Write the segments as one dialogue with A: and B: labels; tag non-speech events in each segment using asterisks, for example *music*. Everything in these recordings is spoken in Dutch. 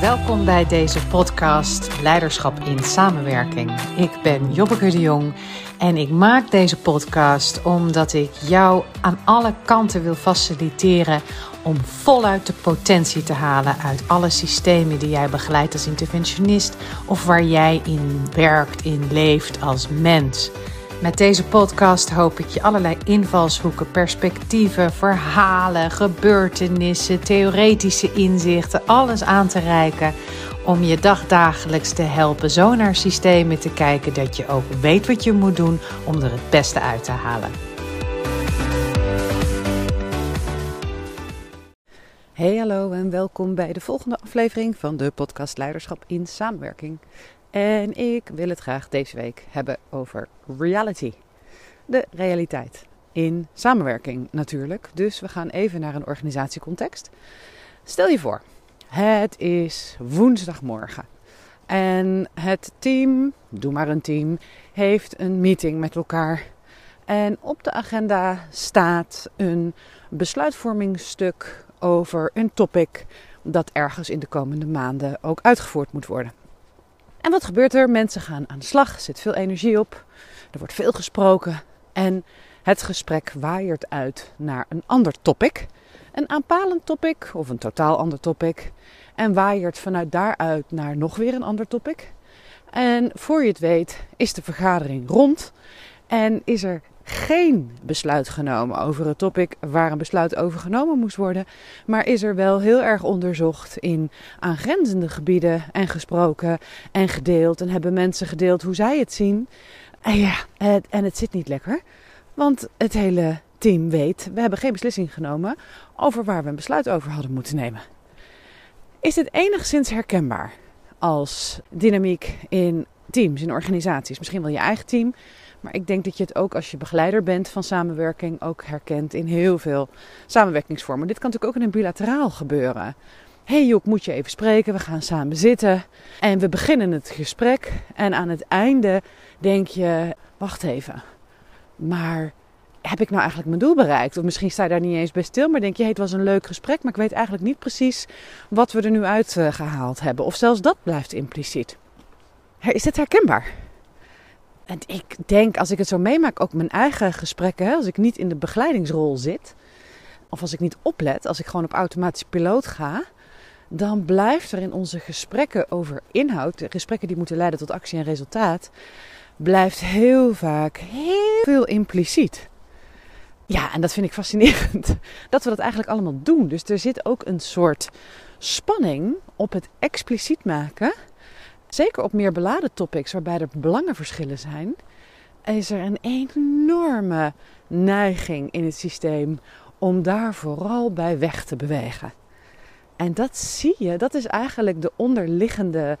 A: Welkom bij deze podcast Leiderschap in Samenwerking. Ik ben Jobbeke de Jong en ik maak deze podcast omdat ik jou aan alle kanten wil faciliteren om voluit de potentie te halen uit alle systemen die jij begeleidt als interventionist of waar jij in werkt, in leeft als mens. Met deze podcast hoop ik je allerlei invalshoeken, perspectieven, verhalen, gebeurtenissen, theoretische inzichten, alles aan te reiken om je dagdagelijks te helpen zo naar systemen te kijken dat je ook weet wat je moet doen om er het beste uit te halen.
B: Hey hallo en welkom bij de volgende aflevering van de podcast Leiderschap in Samenwerking. En ik wil het graag deze week hebben over reality. De realiteit. In samenwerking natuurlijk. Dus we gaan even naar een organisatiecontext. Stel je voor, het is woensdagmorgen. En het team, doe maar een team, heeft een meeting met elkaar. En op de agenda staat een besluitvormingsstuk over een topic dat ergens in de komende maanden ook uitgevoerd moet worden. En wat gebeurt er? Mensen gaan aan de slag, er zit veel energie op, er wordt veel gesproken en het gesprek waaiert uit naar een ander topic. Een aanpalend topic of een totaal ander topic. En waaiert vanuit daaruit naar nog weer een ander topic. En voor je het weet is de vergadering rond en is er geen besluit genomen over het topic waar een besluit over genomen moest worden. Maar is er wel heel erg onderzocht in aangrenzende gebieden en gesproken en gedeeld. En hebben mensen gedeeld hoe zij het zien. En ja, het, en het zit niet lekker. Want het hele team weet, we hebben geen beslissing genomen over waar we een besluit over hadden moeten nemen. Is dit enigszins herkenbaar als dynamiek in teams, in organisaties? Misschien wel je eigen team, maar ik denk dat je het ook als je begeleider bent van samenwerking ook herkent in heel veel samenwerkingsvormen. Dit kan natuurlijk ook in een bilateraal gebeuren. hey Joek, moet je even spreken? We gaan samen zitten. En we beginnen het gesprek. En aan het einde denk je, wacht even. Maar heb ik nou eigenlijk mijn doel bereikt? Of misschien sta je daar niet eens bij stil, maar denk je, hey, het was een leuk gesprek, maar ik weet eigenlijk niet precies wat we er nu uitgehaald hebben. Of zelfs dat blijft impliciet. Is dit herkenbaar? En ik denk, als ik het zo meemaak, ook mijn eigen gesprekken, hè, als ik niet in de begeleidingsrol zit, of als ik niet oplet, als ik gewoon op automatische piloot ga, dan blijft er in onze gesprekken over inhoud, de gesprekken die moeten leiden tot actie en resultaat, blijft heel vaak heel veel impliciet. Ja, en dat vind ik fascinerend. *laughs* Dat we dat eigenlijk allemaal doen. Dus er zit ook een soort spanning op het expliciet maken zeker op meer beladen topics waarbij er belangenverschillen zijn, is er een enorme neiging in het systeem om daar vooral bij weg te bewegen. En dat zie je, dat is eigenlijk de onderliggende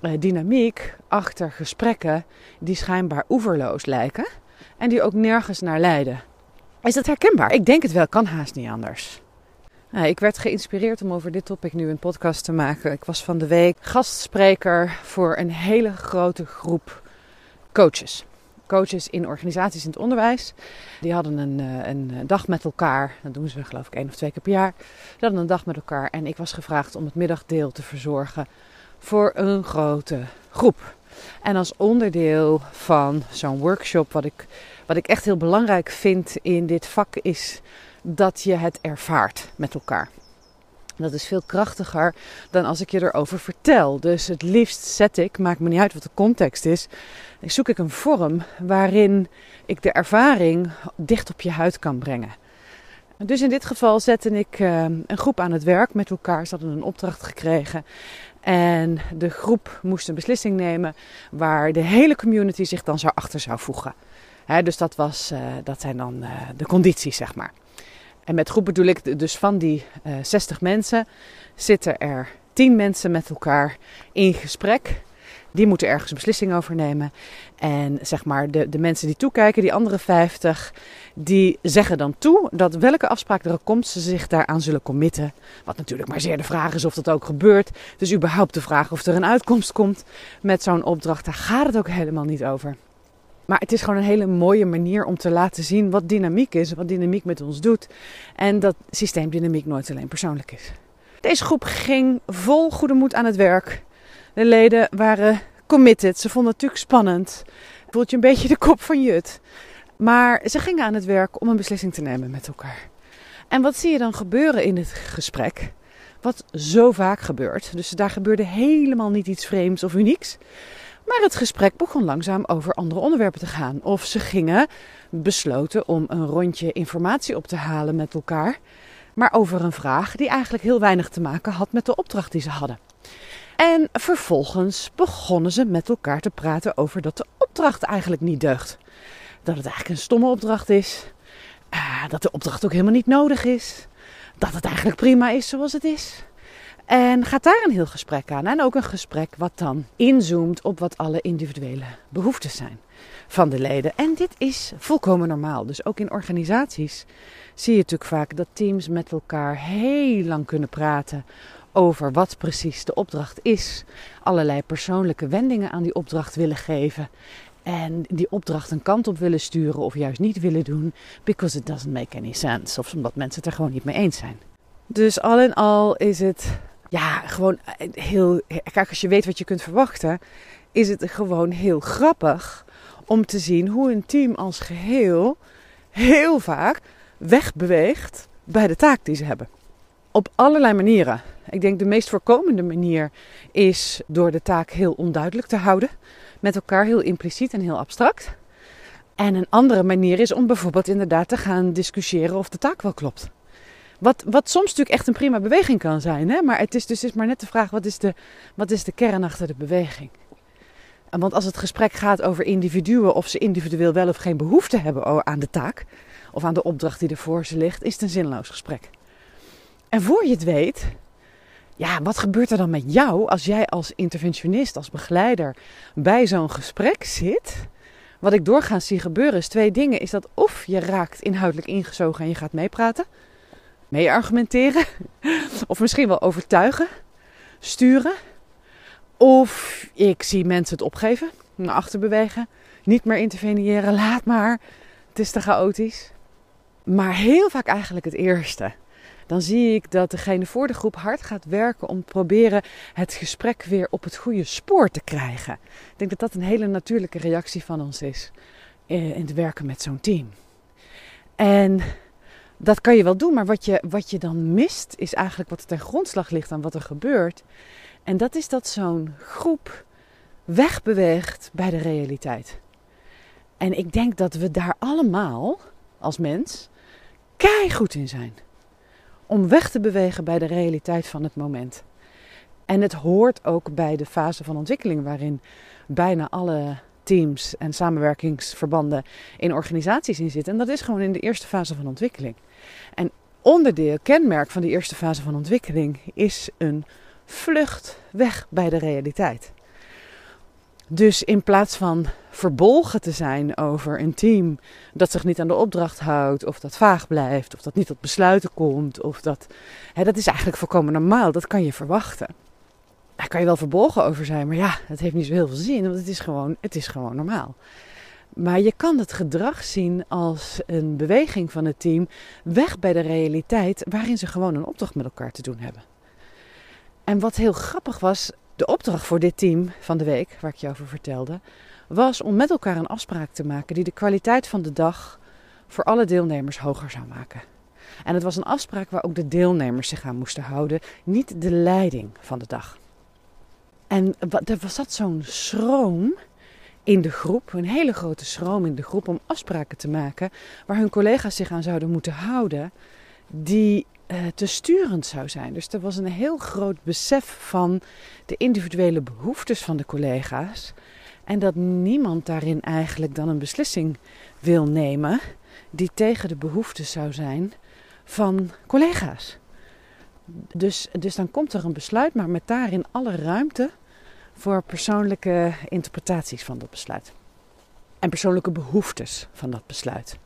B: eh, dynamiek achter gesprekken die schijnbaar oeverloos lijken en die ook nergens naar leiden. Is dat herkenbaar? Ik denk het wel, kan haast niet anders. Nou, ik werd geïnspireerd om over dit topic nu een podcast te maken. Ik was van de week gastspreker voor een hele grote groep coaches. Coaches in organisaties in het onderwijs. Die hadden een, eh, een dag met elkaar. Dat doen ze geloof ik één of twee keer per jaar. Die hadden een dag met elkaar. En ik was gevraagd om het middagdeel te verzorgen voor een grote groep. En als onderdeel van zo'n workshop, wat ik, wat ik echt heel belangrijk vind in dit vak, is dat je het ervaart met elkaar. Dat is veel krachtiger dan als ik je erover vertel. Dus het liefst zet ik, maakt me niet uit wat de context is, zoek ik een vorm waarin ik de ervaring dicht op je huid kan brengen. Dus in dit geval zette ik uh, een groep aan het werk met elkaar. Ze hadden een opdracht gekregen. En de groep moest een beslissing nemen waar de hele community zich dan zo achter zou voegen. dus dat, was, uh, dat zijn dan uh, de condities, zeg maar. En met groep bedoel ik dus van die uh, eh, 60 mensen zitten er 10 mensen met elkaar in gesprek. Die moeten ergens een beslissing over nemen. En zeg maar, de, de mensen die toekijken, die andere 50, die zeggen dan toe dat welke afspraak er komt, ze zich daaraan zullen committen. Wat natuurlijk maar zeer de vraag is of dat ook gebeurt. Dus überhaupt de vraag of er een uitkomst komt met zo'n opdracht, daar gaat het ook helemaal niet over. Maar het is gewoon een hele mooie manier om te laten zien wat dynamiek is, wat dynamiek met ons doet. En dat systeemdynamiek nooit alleen persoonlijk is. Deze groep ging vol goede moed aan het werk. De leden waren committed. Ze vonden het natuurlijk spannend. Voelt je een beetje de kop van Jut. Maar ze gingen aan het werk om een beslissing te nemen met elkaar. En wat zie je dan gebeuren in het gesprek? Wat zo vaak gebeurt. Dus daar gebeurde helemaal niet iets vreemds of unieks. Maar het gesprek begon langzaam over andere onderwerpen te gaan. Of ze gingen besloten om een rondje informatie op te halen met elkaar. Maar over een vraag die eigenlijk heel weinig te maken had met de opdracht die ze hadden. En vervolgens begonnen ze met elkaar te praten over dat de opdracht eigenlijk niet deugt. Dat het eigenlijk een stomme opdracht is. Uh, dat de opdracht ook helemaal niet nodig is. Dat het eigenlijk prima is zoals het is. En gaat daar een heel gesprek aan. En ook een gesprek wat dan inzoomt op wat alle individuele behoeftes zijn van de leden. En dit is volkomen normaal. Dus ook in organisaties zie je natuurlijk vaak dat teams met elkaar heel lang kunnen praten over wat precies de opdracht is. Allerlei persoonlijke wendingen aan die opdracht willen geven. En die opdracht een kant op willen sturen of juist niet willen doen. Because it doesn't make any sense. Of omdat mensen het er gewoon niet mee eens zijn. Dus al in al is het ja, gewoon heel. Kijk, als je weet wat je kunt verwachten, is het gewoon heel grappig om te zien hoe een team als geheel heel vaak wegbeweegt bij de taak die ze hebben. Op allerlei manieren. Ik denk de meest voorkomende manier is door de taak heel onduidelijk te houden. Met elkaar heel impliciet en heel abstract. En een andere manier is om bijvoorbeeld inderdaad te gaan discussiëren of de taak wel klopt. Wat, wat soms natuurlijk echt een prima beweging kan zijn. Hè? Maar het is dus is maar net de vraag, wat is de, wat is de kern achter de beweging? Want als het gesprek gaat over individuen, of ze individueel wel of geen behoefte hebben aan de taak, of aan de opdracht die er voor ze ligt, is het een zinloos gesprek. En voor je het weet, ja, wat gebeurt er dan met jou als jij als interventionist, als begeleider bij zo'n gesprek zit? Wat ik doorgaans zie gebeuren is twee dingen. Is dat of je raakt inhoudelijk ingezogen en je gaat meepraten, mee argumenteren, *laughs* of misschien wel overtuigen, sturen. Of ik zie mensen het opgeven, naar achter bewegen, niet meer interveneren, laat maar, het is te chaotisch. Maar heel vaak eigenlijk het eerste. Dan zie ik dat degene voor de groep hard gaat werken om proberen het gesprek weer op het goede spoor te krijgen. Ik denk dat dat een hele natuurlijke reactie van ons is in het werken met zo'n team. En dat kan je wel doen, maar wat je, wat je dan mist is eigenlijk wat er ten grondslag ligt aan wat er gebeurt. En dat is dat zo'n groep wegbeweegt bij de realiteit. En ik denk dat we daar allemaal als mens goed in zijn. Om weg te bewegen bij de realiteit van het moment. En het hoort ook bij de fase van ontwikkeling waarin bijna alle teams en samenwerkingsverbanden in organisaties in zitten. En dat is gewoon in de eerste fase van ontwikkeling. En onderdeel, kenmerk van die eerste fase van ontwikkeling is een vlucht weg bij de realiteit. Dus in plaats van verbolgen te zijn over een team dat zich niet aan de opdracht houdt, of dat vaag blijft, of dat niet tot besluiten komt, of dat. Hè, dat is eigenlijk volkomen normaal, dat kan je verwachten. Daar kan je wel verbolgen over zijn, maar ja, dat heeft niet zo heel veel zin, want het is gewoon, het is gewoon normaal. Maar je kan het gedrag zien als een beweging van het team weg bij de realiteit waarin ze gewoon een opdracht met elkaar te doen hebben. En wat heel grappig was, de opdracht voor dit team van de week, waar ik je over vertelde, was om met elkaar een afspraak te maken die de kwaliteit van de dag voor alle deelnemers hoger zou maken. En het was een afspraak waar ook de deelnemers zich aan moesten houden, niet de leiding van de dag. En er was dat zo'n schroom in de groep, een hele grote schroom in de groep om afspraken te maken waar hun collega's zich aan zouden moeten houden, die uh, te sturend zou zijn. Dus er was een heel groot besef van de individuele behoeftes van de collega's. En dat niemand daarin eigenlijk dan een beslissing wil nemen die tegen de behoeftes zou zijn van collega's. Dus, dus dan komt er een besluit, maar met daarin alle ruimte voor persoonlijke interpretaties van dat besluit. En persoonlijke behoeftes van dat besluit.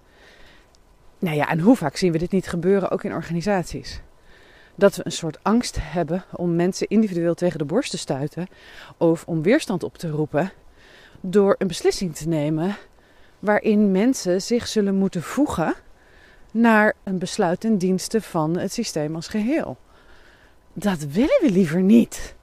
B: Nou ja, en hoe vaak zien we dit niet gebeuren, ook in organisaties? Dat we een soort angst hebben om mensen individueel tegen de borst te stuiten of om weerstand op te roepen door een beslissing te nemen waarin mensen zich zullen moeten voegen naar een besluit en diensten van het systeem als geheel. dat willen we liever niet.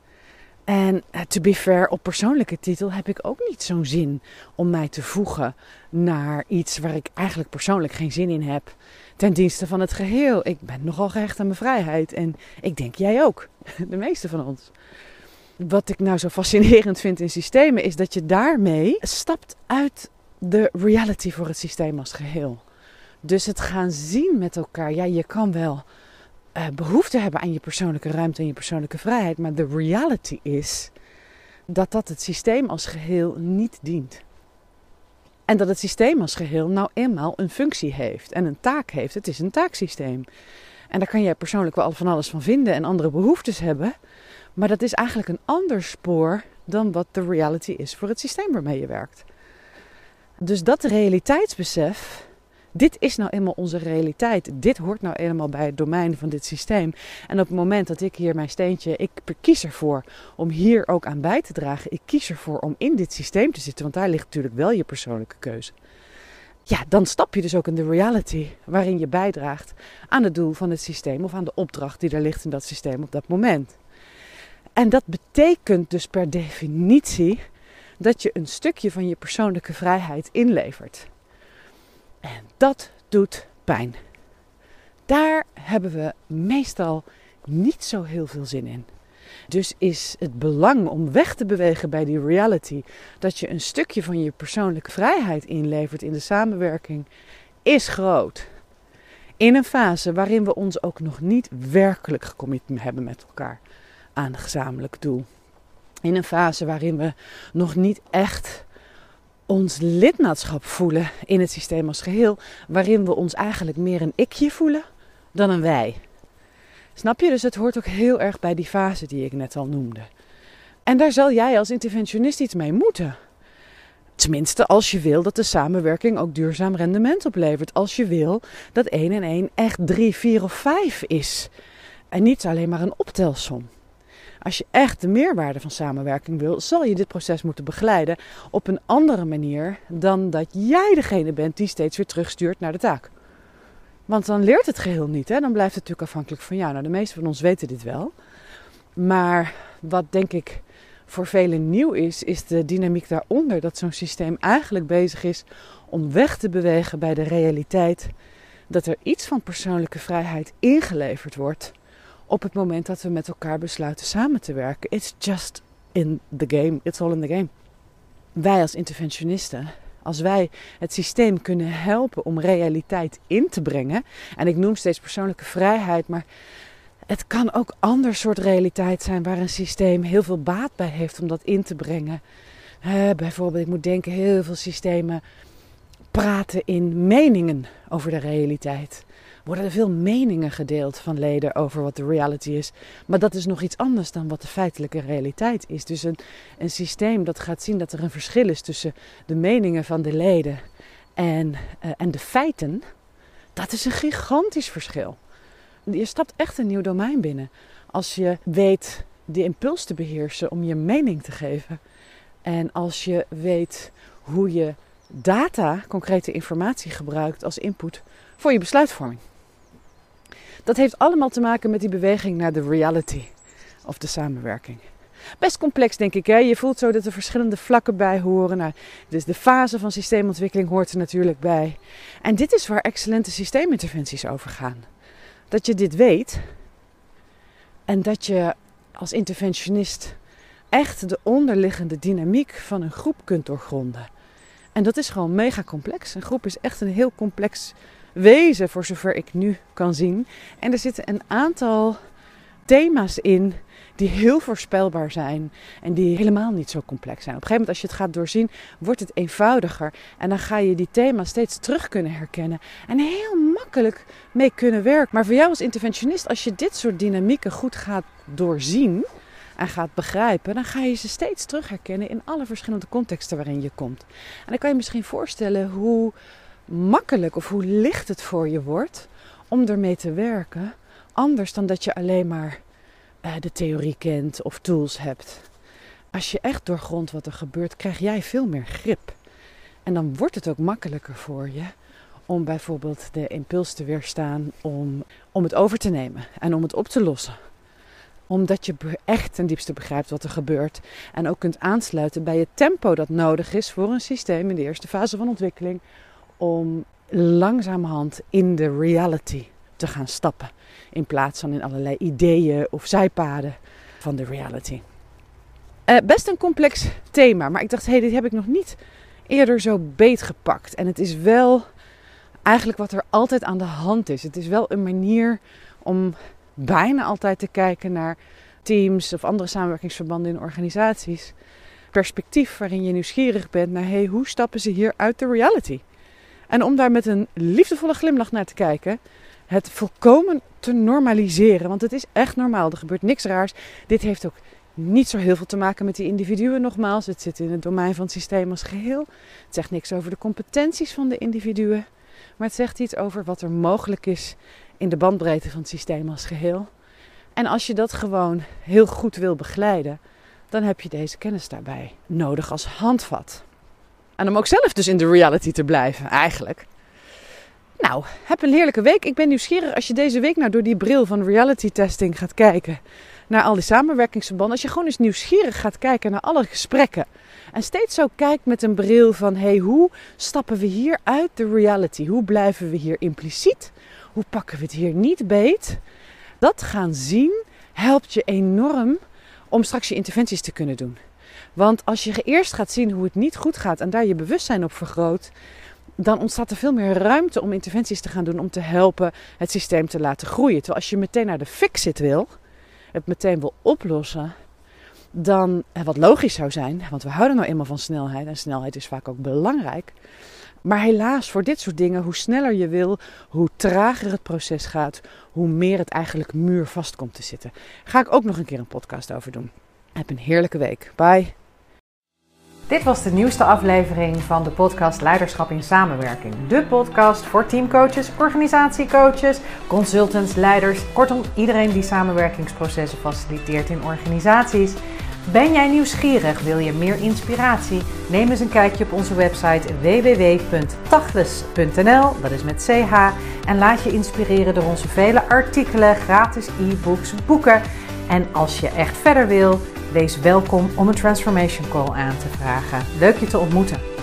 B: En uh, to be fair, op persoonlijke titel heb ik ook niet zo'n zin om mij te voegen naar iets waar ik eigenlijk persoonlijk geen zin in heb. Ten dienste van het geheel. Ik ben nogal gehecht aan mijn vrijheid. En ik denk jij ook. *laughs* De meeste van ons. Wat ik nou zo fascinerend vind in systemen is dat je daarmee stapt uit de reality voor het systeem als geheel. Dus het gaan zien met elkaar. Ja, je kan wel uh, behoefte hebben aan je persoonlijke ruimte en je persoonlijke vrijheid. Maar de reality is dat dat het systeem als geheel niet dient. En dat het systeem als geheel nou eenmaal een functie heeft en een taak heeft. Het is een taaksysteem. En daar kan jij persoonlijk wel van alles van vinden en andere behoeftes hebben. Maar dat is eigenlijk een ander spoor dan wat de reality is voor het systeem waarmee je werkt. Dus dat realiteitsbesef dit is nou eenmaal onze realiteit. Dit hoort nou eenmaal bij het domein van dit systeem. En op het moment dat ik hier mijn steentje, ik kies ervoor om hier ook aan bij te dragen. Ik kies ervoor om in dit systeem te zitten, want daar ligt natuurlijk wel je persoonlijke keuze. Ja, dan stap je dus ook in de reality waarin je bijdraagt aan het doel van het systeem of aan de opdracht die er ligt in dat systeem op dat moment. En dat betekent dus per definitie dat je een stukje van je persoonlijke vrijheid inlevert. En dat doet pijn. Daar hebben we meestal niet zo heel veel zin in. Dus is het belang om weg te bewegen bij die reality, dat je een stukje van je persoonlijke vrijheid inlevert in de samenwerking, is groot. In een fase waarin we ons ook nog niet werkelijk gecommit hebben met elkaar aan een gezamenlijk doel. In een fase waarin we nog niet echt ons lidmaatschap voelen in het systeem als geheel, waarin we ons eigenlijk meer een ikje voelen dan een wij. Snap je? Dus het hoort ook heel erg bij die fase die ik net al noemde. En daar zal jij als interventionist iets mee moeten. Tenminste, als je wil dat de samenwerking ook duurzaam rendement oplevert. Als je wil dat 1 en 1 echt 3, 4 of 5 is. En niet alleen maar een optelsom. Als je echt de meerwaarde van samenwerking wil, zal je dit proces moeten begeleiden op een andere manier dan dat jij degene bent die steeds weer terugstuurt naar de taak. Want dan leert het geheel niet. Hè? Dan blijft het natuurlijk afhankelijk van jou. Nou, de meeste van ons weten dit wel. Maar wat denk ik voor velen nieuw is, is de dynamiek daaronder. Dat zo'n systeem eigenlijk bezig is om weg te bewegen bij de realiteit dat er iets van persoonlijke vrijheid ingeleverd wordt op het moment dat we met elkaar besluiten samen te werken. It's just in the game. It's all in the game. Wij als interventionisten, als wij het systeem kunnen helpen om realiteit in te brengen. En ik noem steeds persoonlijke vrijheid, maar het kan ook ander soort realiteit zijn waar een systeem heel veel baat bij heeft om dat in te brengen. bijvoorbeeld, ik moet denken, heel veel systemen praten in meningen over de realiteit worden er veel meningen gedeeld van leden over wat de reality is. Maar dat is nog iets anders dan wat de feitelijke realiteit is. Dus een, een systeem dat gaat zien dat er een verschil is tussen de meningen van de leden en, uh, en de feiten. Dat is een gigantisch verschil. Je stapt echt een nieuw domein binnen. Als je weet de impuls te beheersen om je mening te geven. En als je weet hoe je data, concrete informatie gebruikt als input voor je besluitvorming. Dat heeft allemaal te maken met die beweging naar de reality of de samenwerking. Best complex, denk ik. Hè? Je voelt zo dat er verschillende vlakken bij horen. Nou, dus de fase van systeemontwikkeling hoort er natuurlijk bij. En dit is waar excellente systeeminterventies over gaan. Dat je dit weet en dat je als interventionist echt de onderliggende dynamiek van een groep kunt doorgronden. En dat is gewoon mega complex. Een groep is echt een heel complex wezen, voor zover ik nu kan zien. En er zitten een aantal thema's in die heel voorspelbaar zijn en die helemaal niet zo complex zijn. Op een gegeven moment, als je het gaat doorzien, wordt het eenvoudiger. En dan ga je die thema's steeds terug kunnen herkennen en heel makkelijk mee kunnen werken. Maar voor jou als interventionist, als je dit soort dynamieken goed gaat doorzien en gaat begrijpen, dan ga je ze steeds terug herkennen in alle verschillende contexten waarin je komt. En dan kan je misschien voorstellen hoe makkelijk of hoe licht het voor je wordt om ermee te werken. Anders dan dat je alleen maar uh, de theorie kent of tools hebt. Als je echt doorgrondt wat er gebeurt, krijg jij veel meer grip. En dan wordt het ook makkelijker voor je om bijvoorbeeld de impuls te weerstaan om, om het over te nemen en om het op te lossen. Omdat je echt ten diepste begrijpt wat er gebeurt. En ook kunt aansluiten bij het tempo dat nodig is voor een systeem in de eerste fase van ontwikkeling. Om langzamerhand in de reality te gaan stappen. In plaats van in allerlei ideeën of zijpaden van de reality. Uh, best een complex thema, maar ik dacht, hé, hey, dit heb ik nog niet eerder zo beetgepakt. En het is wel eigenlijk wat er altijd aan de hand is. Het is wel een manier om bijna altijd te kijken naar teams of andere samenwerkingsverbanden in organisaties. Perspectief waarin je nieuwsgierig bent naar hey, hoe stappen ze hier uit de reality? En om daar met een liefdevolle glimlach naar te kijken, het volkomen te normaliseren. Want het is echt normaal, er gebeurt niks raars. Dit heeft ook niet zo heel veel te maken met die individuen nogmaals. Het zit in het domein van het systeem als geheel. Het zegt niks over de competenties van de individuen. Maar het zegt iets over wat er mogelijk is in de bandbreedte van het systeem als geheel. En als je dat gewoon heel goed wil begeleiden, dan heb je deze kennis daarbij nodig als handvat. En om ook zelf dus in de reality te blijven, eigenlijk. Nou, heb een heerlijke week. Ik ben nieuwsgierig als je deze week nou door die bril van reality testing gaat kijken naar al die samenwerkingsverbanden. Als je gewoon eens nieuwsgierig gaat kijken naar alle gesprekken. En steeds zo kijkt met een bril van hey, hoe stappen we hier uit de reality? Hoe blijven we hier impliciet? Hoe pakken we het hier niet beet? Dat gaan zien helpt je enorm om straks je interventies te kunnen doen. Want als je eerst gaat zien hoe het niet goed gaat en daar je bewustzijn op vergroot, dan ontstaat er veel meer ruimte om interventies te gaan doen om te helpen het systeem te laten groeien. Terwijl als je meteen naar de fix-it wil, het meteen wil oplossen, dan wat logisch zou zijn, want we houden nou eenmaal van snelheid en snelheid is vaak ook belangrijk. Maar helaas, voor dit soort dingen, hoe sneller je wil, hoe trager het proces gaat, hoe meer het eigenlijk muurvast komt te zitten. Ga ik ook nog een keer een podcast over doen. Heb een heerlijke week. Bye.
A: Dit was de nieuwste aflevering van de podcast Leiderschap in Samenwerking. De podcast voor teamcoaches, organisatiecoaches, consultants, leiders, kortom iedereen die samenwerkingsprocessen faciliteert in organisaties. Ben jij nieuwsgierig? Wil je meer inspiratie? Neem eens een kijkje op onze website www.tachles.nl, dat is met ch, en laat je inspireren door onze vele artikelen, gratis e-books, boeken. En als je echt verder wil, wees welkom om een transformation call aan te vragen. Leuk je te ontmoeten.